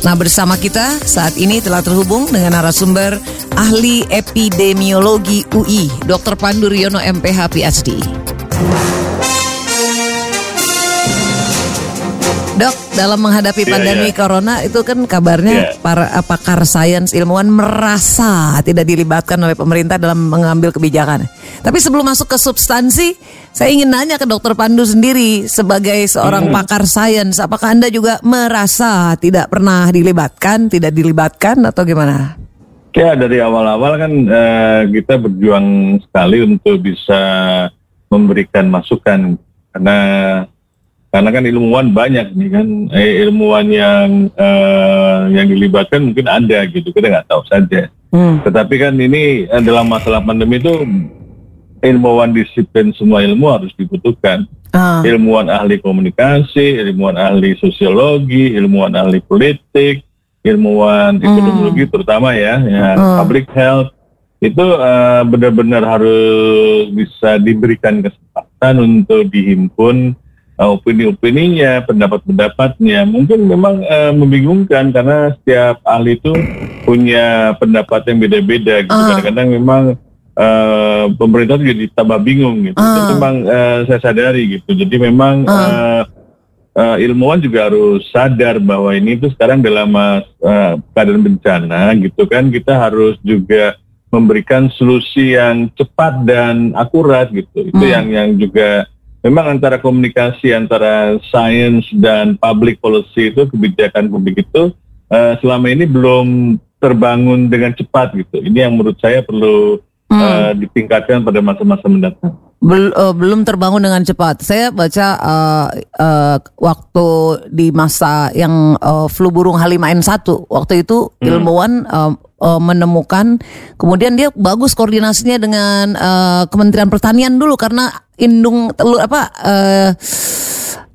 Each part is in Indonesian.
Nah bersama kita saat ini telah terhubung dengan narasumber ahli epidemiologi UI, Dr. Pandu Riono MPH PhD. Dok, dalam menghadapi Iya, pandemi iya. corona itu kan kabarnya Iya. para uh, pakar sains ilmuwan merasa tidak dilibatkan oleh pemerintah dalam mengambil kebijakan. Tapi sebelum masuk ke substansi, saya ingin nanya ke Dokter Pandu sendiri sebagai seorang Hmm. pakar sains, apakah Anda juga merasa tidak pernah dilibatkan, tidak dilibatkan atau gimana? Ya dari awal-awal kan eh, kita berjuang sekali untuk bisa memberikan masukan karena karena kan ilmuwan banyak nih kan eh, ilmuwan yang eh, yang dilibatkan mungkin ada gitu kita nggak tahu saja. Hmm. Tetapi kan ini eh, dalam masalah pandemi itu ilmuwan disiplin semua ilmu harus dibutuhkan. Ah, ilmuwan ahli komunikasi, ilmuwan ahli sosiologi, ilmuwan ahli politik, ilmuwan epidemiologi terutama ya, ya Hmm. public health itu eh, benar-benar harus bisa diberikan kesempatan untuk dihimpun opini-opininya, pendapat-pendapatnya. Mungkin memang eh, membingungkan karena setiap ahli itu punya pendapat yang beda-beda. Gitu. Ah. Kadang-kadang memang eh, pemerintah juga jadi tambah bingung gitu. Ah. Itu memang eh, saya sadari gitu. Jadi memang Ah. eh, eh, ilmuwan juga harus sadar bahwa ini itu sekarang dalam eh, keadaan bencana gitu kan kita harus juga memberikan solusi yang cepat dan akurat gitu. Itu Hmm. yang yang juga memang antara komunikasi antara sains dan public policy itu kebijakan publik itu eh, selama ini belum terbangun dengan cepat gitu. Ini yang menurut saya perlu Hmm. eh, ditingkatkan pada masa-masa mendatang. Bel- eh, belum terbangun dengan cepat. Saya baca eh, eh, waktu di masa yang eh, flu burung H5N1 waktu itu ilmuwan eh, eh, menemukan kemudian dia bagus koordinasinya dengan eh, Kementerian Pertanian dulu karena indung telur apa eh,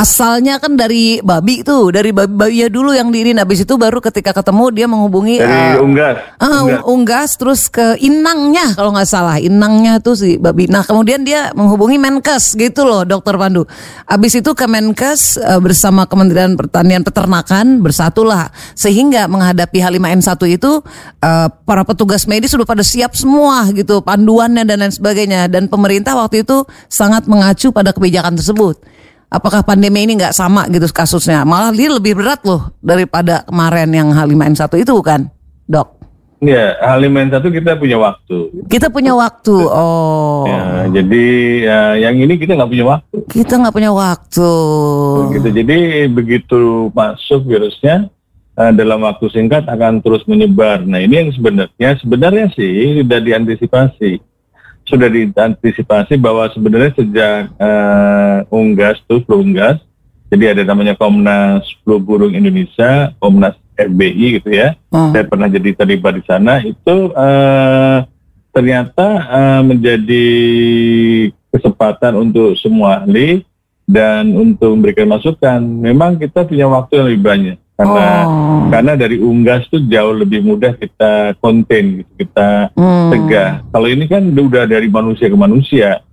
asalnya kan dari babi tuh dari babi babinya dulu yang diinin habis itu baru ketika ketemu dia menghubungi Dari eh, unggas. Ah, Unggas. unggas terus ke inangnya kalau nggak salah inangnya tuh si babi. Nah kemudian dia menghubungi Menkes gitu loh Dokter Pandu. Abis itu ke Menkes eh, bersama Kementerian Pertanian Peternakan bersatulah sehingga menghadapi H5N1 itu eh, para petugas medis sudah pada siap semua gitu panduannya dan lain sebagainya dan pemerintah waktu itu sangat mengacu pada kebijakan tersebut. Apakah pandemi ini nggak sama gitu kasusnya? Malah dia lebih berat loh daripada kemarin yang H5N1 itu kan, dok? Ya, H5N1 kita punya waktu. Kita punya waktu. Oh, Ya, jadi ya, yang ini kita nggak punya waktu. kita nggak punya waktu. Gitu. Jadi begitu masuk virusnya eh, dalam waktu singkat akan terus menyebar. Nah ini yang sebenarnya sebenarnya sih sudah diantisipasi. Sudah diantisipasi bahwa sebenarnya sejak eh, unggas tuh flu unggas. Jadi ada namanya Komnas Flu Burung Indonesia, Komnas FBI gitu ya. Oh. saya pernah jadi terlibat di sana itu eh, ternyata eh, menjadi kesempatan untuk semua ahli dan untuk memberikan masukan. Memang kita punya waktu yang lebih banyak karena Oh. karena dari unggas itu jauh lebih mudah kita konten gitu, kita Hmm. tegah. Kalau ini kan udah dari manusia ke manusia.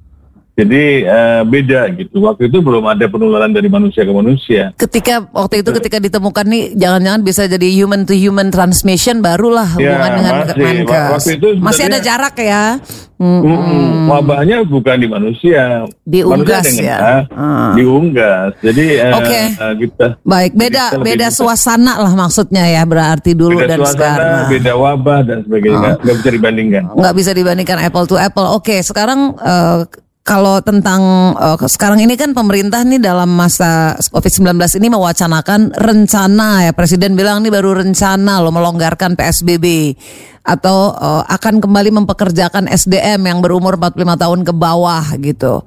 Jadi eh, beda gitu. Waktu itu belum ada penularan dari manusia ke manusia. Ketika waktu itu ketika ditemukan nih, jangan-jangan bisa jadi human to human transmission, barulah Ya, hubungan dengan masih. Waktu itu masih ada jarak ya. Hmm. Mm-mm. Wabahnya bukan di manusia, Di Manusia unggas dengan ya? Ah. di unggas. Jadi eh, Oke. eh, kita Baik, beda kita beda suasana lah maksudnya ya berarti dulu beda dan suasana, sekarang. Ah. beda wabah dan sebagainya, nggak nggak bisa dibandingkan. nggak bisa dibandingkan apple to apple. Oke, sekarang eh, kalau tentang eh, sekarang ini kan pemerintah nih dalam masa COVID-19 ini mewacanakan rencana ya Presiden bilang nih baru rencana loh melonggarkan PSBB atau eh, akan kembali mempekerjakan SDM yang berumur 45 tahun ke bawah gitu.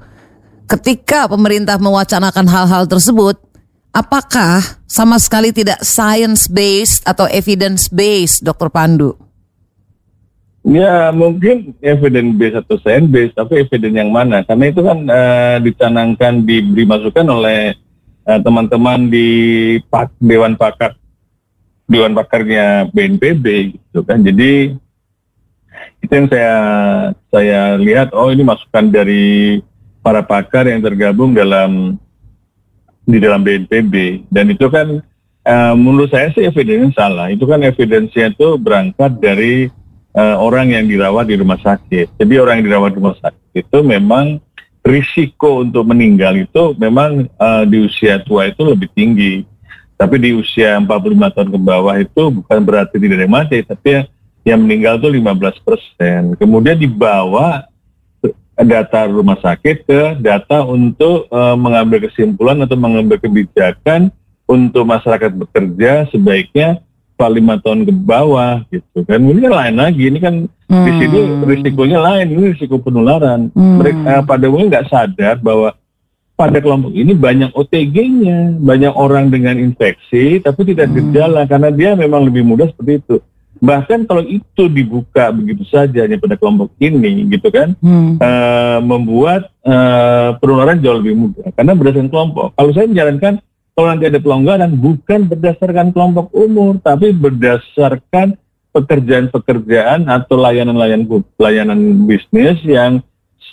Ketika pemerintah mewacanakan hal-hal tersebut, apakah sama sekali tidak science based atau evidence based, Dokter Pandu? Ya mungkin evidence based atau science based, tapi evidence yang mana? Karena itu kan eh, dicanangkan diberi masukan oleh eh, teman-teman di pak, Dewan Pakar Dewan Pakarnya BNPB gitu kan. Jadi itu yang saya saya lihat oh ini masukan dari para pakar yang tergabung dalam di dalam BNPB dan itu kan uh, menurut saya sih evidence salah. Itu kan evidence-nya itu berangkat dari uh, orang yang dirawat di rumah sakit. Jadi orang yang dirawat di rumah sakit itu memang risiko untuk meninggal itu memang uh, di usia tua itu lebih tinggi. Tapi di usia 45 tahun ke bawah itu bukan berarti tidak ada yang mati, tapi yang meninggal itu 15 persen. Kemudian dibawa data rumah sakit ke data untuk uh, mengambil kesimpulan atau mengambil kebijakan untuk masyarakat bekerja sebaiknya lima tahun ke bawah gitu kan ini kan lain lagi ini kan hmm. di sini risikonya lain ini risiko penularan hmm. mereka pada umumnya nggak sadar bahwa pada kelompok ini banyak OTG-nya banyak orang dengan infeksi tapi tidak hmm. gejala karena dia memang lebih mudah seperti itu bahkan kalau itu dibuka begitu saja hanya pada kelompok ini gitu kan hmm. uh, membuat uh, penularan jauh lebih mudah karena berdasarkan kelompok kalau saya menjalankan kalau nanti ada pelonggaran bukan berdasarkan kelompok umur, tapi berdasarkan pekerjaan-pekerjaan atau layanan-layanan layanan bisnis yang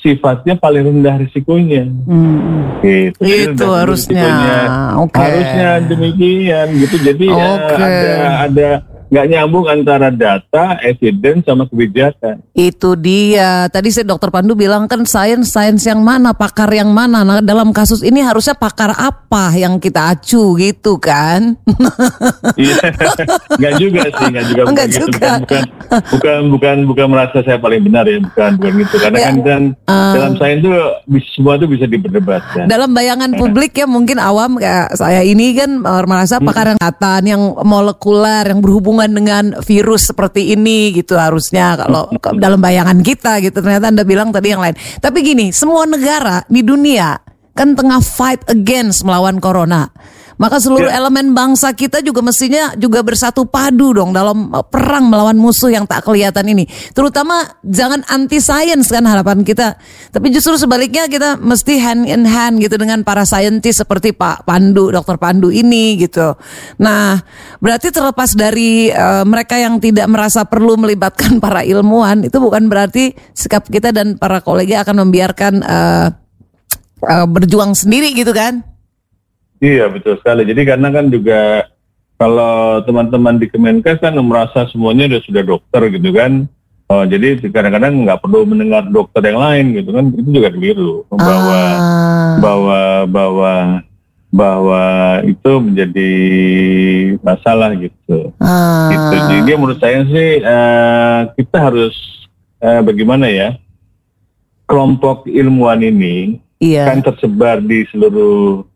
sifatnya paling rendah risikonya. Hmm. Gitu. Itu harusnya. Okay. Harusnya demikian gitu. Jadi okay. ya, ada ada nggak nyambung antara data, evidence sama kebijakan. Itu dia. Tadi saya Dokter Pandu bilang kan sains sains yang mana, pakar yang mana. Nah dalam kasus ini harusnya pakar apa yang kita acu gitu kan? Iya, nggak juga sih, nggak juga. Enggak gitu. juga. Bukan, bukan, bukan, bukan, merasa saya paling benar ya, bukan, bukan gitu. Karena ya, kan dan uh, dalam sains itu semua itu bisa diperdebatkan. Dalam bayangan publik ya mungkin awam kayak saya ini kan merasa pakar yang kata yang molekuler yang berhubungan berhubungan dengan virus seperti ini gitu harusnya kalau dalam bayangan kita gitu ternyata Anda bilang tadi yang lain. Tapi gini, semua negara di dunia kan tengah fight against melawan corona. Maka seluruh ya. elemen bangsa kita juga mestinya juga bersatu padu dong dalam uh, perang melawan musuh yang tak kelihatan ini. Terutama jangan anti science kan harapan kita. Tapi justru sebaliknya kita mesti hand in hand gitu dengan para saintis seperti Pak Pandu, Dokter Pandu ini gitu. Nah, berarti terlepas dari uh, mereka yang tidak merasa perlu melibatkan para ilmuwan, itu bukan berarti sikap kita dan para kolega akan membiarkan uh, uh, berjuang sendiri gitu kan? Iya betul sekali. Jadi karena kan juga kalau teman-teman di Kemenkes kan merasa semuanya sudah sudah dokter gitu kan. Oh, jadi kadang-kadang nggak perlu mendengar dokter yang lain gitu kan itu juga keliru bahwa ah. bahwa bahwa bahwa itu menjadi masalah gitu. Ah. Gitu. Jadi menurut saya sih uh, kita harus uh, bagaimana ya kelompok ilmuwan ini iya. kan tersebar di seluruh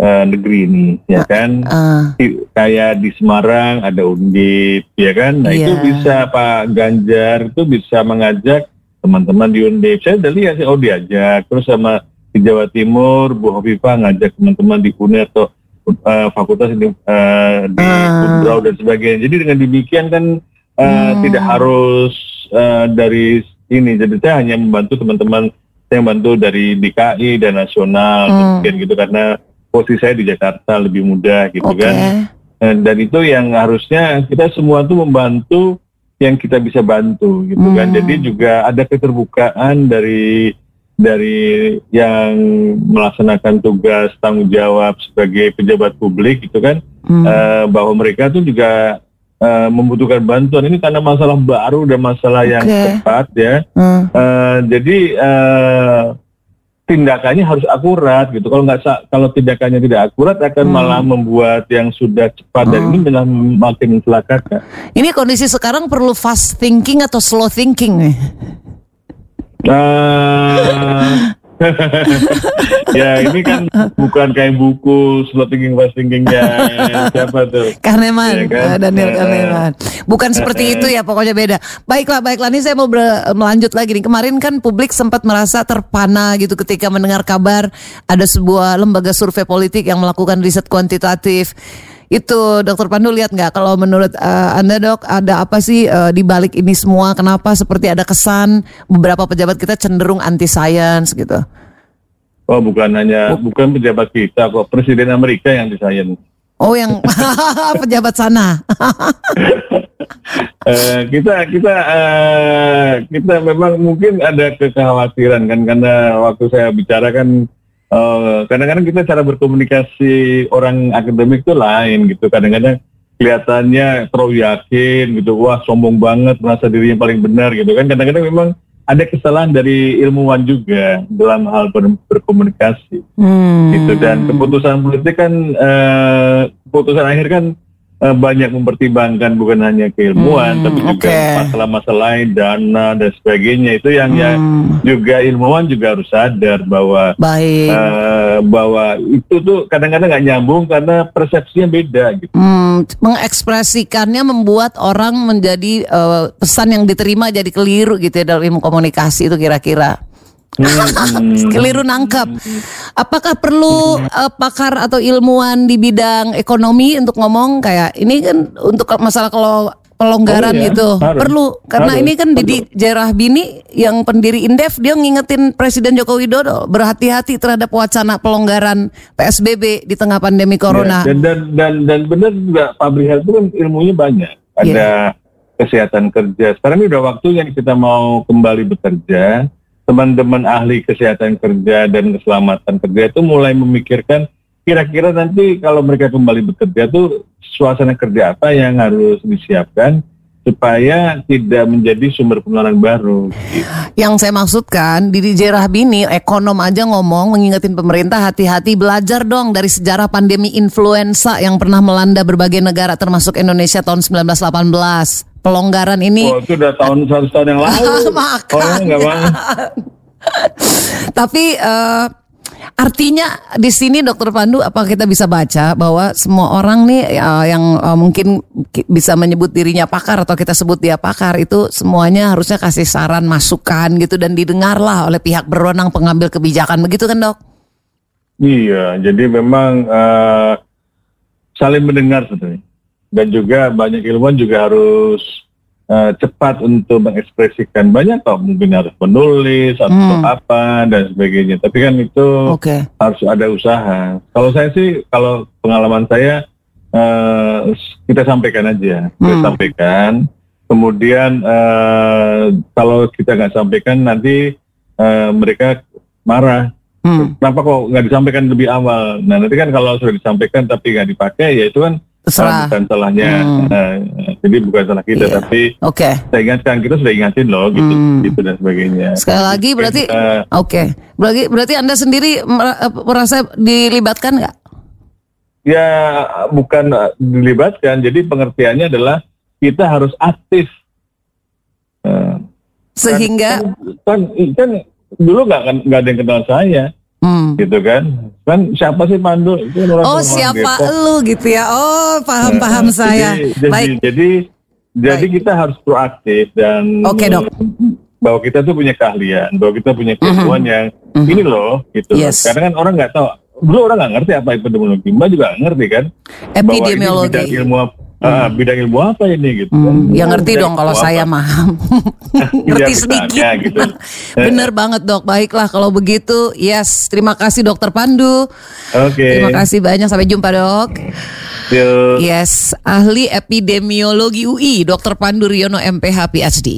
uh, negeri ini ya kan uh. kayak di Semarang ada Undip ya kan nah yeah. itu bisa Pak Ganjar itu bisa mengajak teman-teman di Undip saya udah lihat sih oh diajak terus sama di Jawa Timur Bu Hovifah ngajak teman-teman di UNER atau uh, fakultas di, uh, di uh. dan sebagainya jadi dengan demikian kan uh, hmm. tidak harus uh, dari ini jadi saya hanya membantu teman-teman saya membantu dari DKI dan nasional hmm. gitu karena posisi saya di Jakarta lebih mudah gitu okay. kan. Dan itu yang harusnya kita semua tuh membantu yang kita bisa bantu gitu kan. hmm. kan. Jadi juga ada keterbukaan dari dari yang melaksanakan tugas tanggung jawab sebagai pejabat publik gitu kan hmm. uh, bahwa mereka tuh juga uh, membutuhkan bantuan ini karena masalah baru dan masalah okay. yang cepat ya. Hmm. Uh, jadi uh, tindakannya harus akurat gitu. Kalau nggak kalau tindakannya tidak akurat akan hmm. malah membuat yang sudah cepat hmm. dan ini malah makin mencelakakan. Ini kondisi sekarang perlu fast thinking atau slow thinking nih? Uh, ya ini kan bukan kayak buku slow thinking fast thinkingnya siapa tuh? Kahneman ya kan? Ah, Daniel Kahneman. Bukan seperti itu ya pokoknya beda. Baiklah baiklah ini saya mau melanjut lagi nih. Kemarin kan publik sempat merasa terpana gitu ketika mendengar kabar ada sebuah lembaga survei politik yang melakukan riset kuantitatif itu Dokter Pandu lihat nggak kalau menurut uh, Anda dok ada apa sih uh, di balik ini semua? Kenapa seperti ada kesan beberapa pejabat kita cenderung anti science gitu? Oh bukan hanya oh. bukan pejabat kita kok Presiden Amerika yang anti science. Oh yang pejabat sana. uh, kita kita uh, kita memang mungkin ada kekhawatiran kan karena waktu saya bicara kan eh, kadang-kadang kita cara berkomunikasi orang akademik itu lain gitu. Kadang-kadang kelihatannya terlalu yakin gitu, wah sombong banget, merasa dirinya paling benar gitu kan. Kadang-kadang memang ada kesalahan dari ilmuwan juga dalam hal ber- berkomunikasi Hmm. gitu dan keputusan politik kan eh, keputusan akhir kan eh, banyak mempertimbangkan bukan hanya keilmuan Hmm, tapi juga oke. masalah-masalah lain dana dan sebagainya itu yang yang Hmm. juga ilmuwan juga harus sadar bahwa Baik. eh, bahwa itu tuh kadang-kadang nggak nyambung karena persepsinya beda gitu. Hmm, mengekspresikannya membuat orang menjadi eh, pesan yang diterima jadi keliru gitu ya dalam ilmu komunikasi itu kira-kira. Hmm, Keliru nangkep. Apakah perlu eh, pakar atau ilmuwan di bidang ekonomi untuk ngomong kayak ini kan untuk masalah kalau pelonggaran Perlu ya, gitu harus. perlu karena Harus, ini kan Didi Jerah Bini yang pendiri Indef dia ngingetin Presiden Joko Widodo berhati-hati terhadap wacana pelonggaran PSBB di tengah pandemi corona. Ya, dan dan dan dan benar juga pabrik health itu kan ilmunya banyak. Ada Iya. kesehatan kerja. Sekarang ini udah waktunya kita mau kembali bekerja. Teman-teman ahli kesehatan kerja dan keselamatan kerja itu mulai memikirkan kira-kira nanti kalau mereka kembali bekerja tuh suasana kerja apa yang harus disiapkan supaya tidak menjadi sumber penularan baru. Yang saya maksudkan Didi J. Rahbini ekonom aja ngomong mengingetin pemerintah hati-hati belajar dong dari sejarah pandemi influenza yang pernah melanda berbagai negara termasuk Indonesia tahun 1918. Pelonggaran ini Oh, itu udah tahun satu tahun yang lalu. Makanya. Oh, enggak banget. Tapi eh, artinya di sini Dokter Pandu apa kita bisa baca bahwa semua orang nih eh, yang eh, mungkin ki- bisa menyebut dirinya pakar atau kita sebut dia pakar itu semuanya harusnya kasih saran masukan gitu dan didengarlah oleh pihak berwenang pengambil kebijakan begitu kan dok? Iya, jadi memang eh, saling mendengar sebetulnya. Dan juga banyak ilmuwan juga harus eh, cepat untuk mengekspresikan banyak kok mungkin harus menulis atau Hmm. apa dan sebagainya. Tapi kan itu Oke. harus ada usaha. Kalau saya sih, kalau pengalaman saya eh, kita sampaikan aja, kita Hmm. sampaikan. Kemudian eh, kalau kita nggak sampaikan nanti eh, mereka marah. Hmm. Kenapa kok nggak disampaikan lebih awal? Nah nanti kan kalau sudah disampaikan tapi nggak dipakai, ya itu kan Terserah. uh, bukan salahnya. Hmm. uh, jadi bukan salah kita, Iya. tapi Oke. saya ingatkan kita sudah ingatin loh, gitu, Hmm. gitu dan sebagainya. Sekali lagi berarti oke. Berarti berarti Anda sendiri eh, merasa dilibatkan nggak? ya bukan uh, dilibatkan. Jadi pengertiannya adalah kita harus aktif. Uh, Sehingga kan, kan, kan dulu nggak kan- nggak ada yang kenal saya, hmm. gitu kan? Kan siapa sih Pandu? Itu kan orang Oh siapa lu gitu ya? Oh paham paham Nah, saya. Jadi, jadi, Baik. jadi, jadi kita harus proaktif dan Oke, Dok. bahwa kita tuh punya keahlian, bahwa kita punya keilmuan yang Mhm. ini loh, gitu. Yes. Karena kan orang nggak tahu, dulu orang nggak ngerti apa epidemiologi, Mbak juga nggak ngerti kan? Bahwa ini Epidemiologi. ilmu apa, ah, bidang ilmu apa ini gitu. kan. Hmm, ya ngerti dong kalau ilmu saya apa. maham. ngerti Ya, sedikit. misalnya gitu. Bener banget dok. Baiklah kalau begitu. Yes. Terima kasih dokter Pandu. Oke. Terima kasih banyak. Sampai jumpa dok. Yuk. Yes. Ahli epidemiologi UI Dokter Pandu Riono MPH PhD.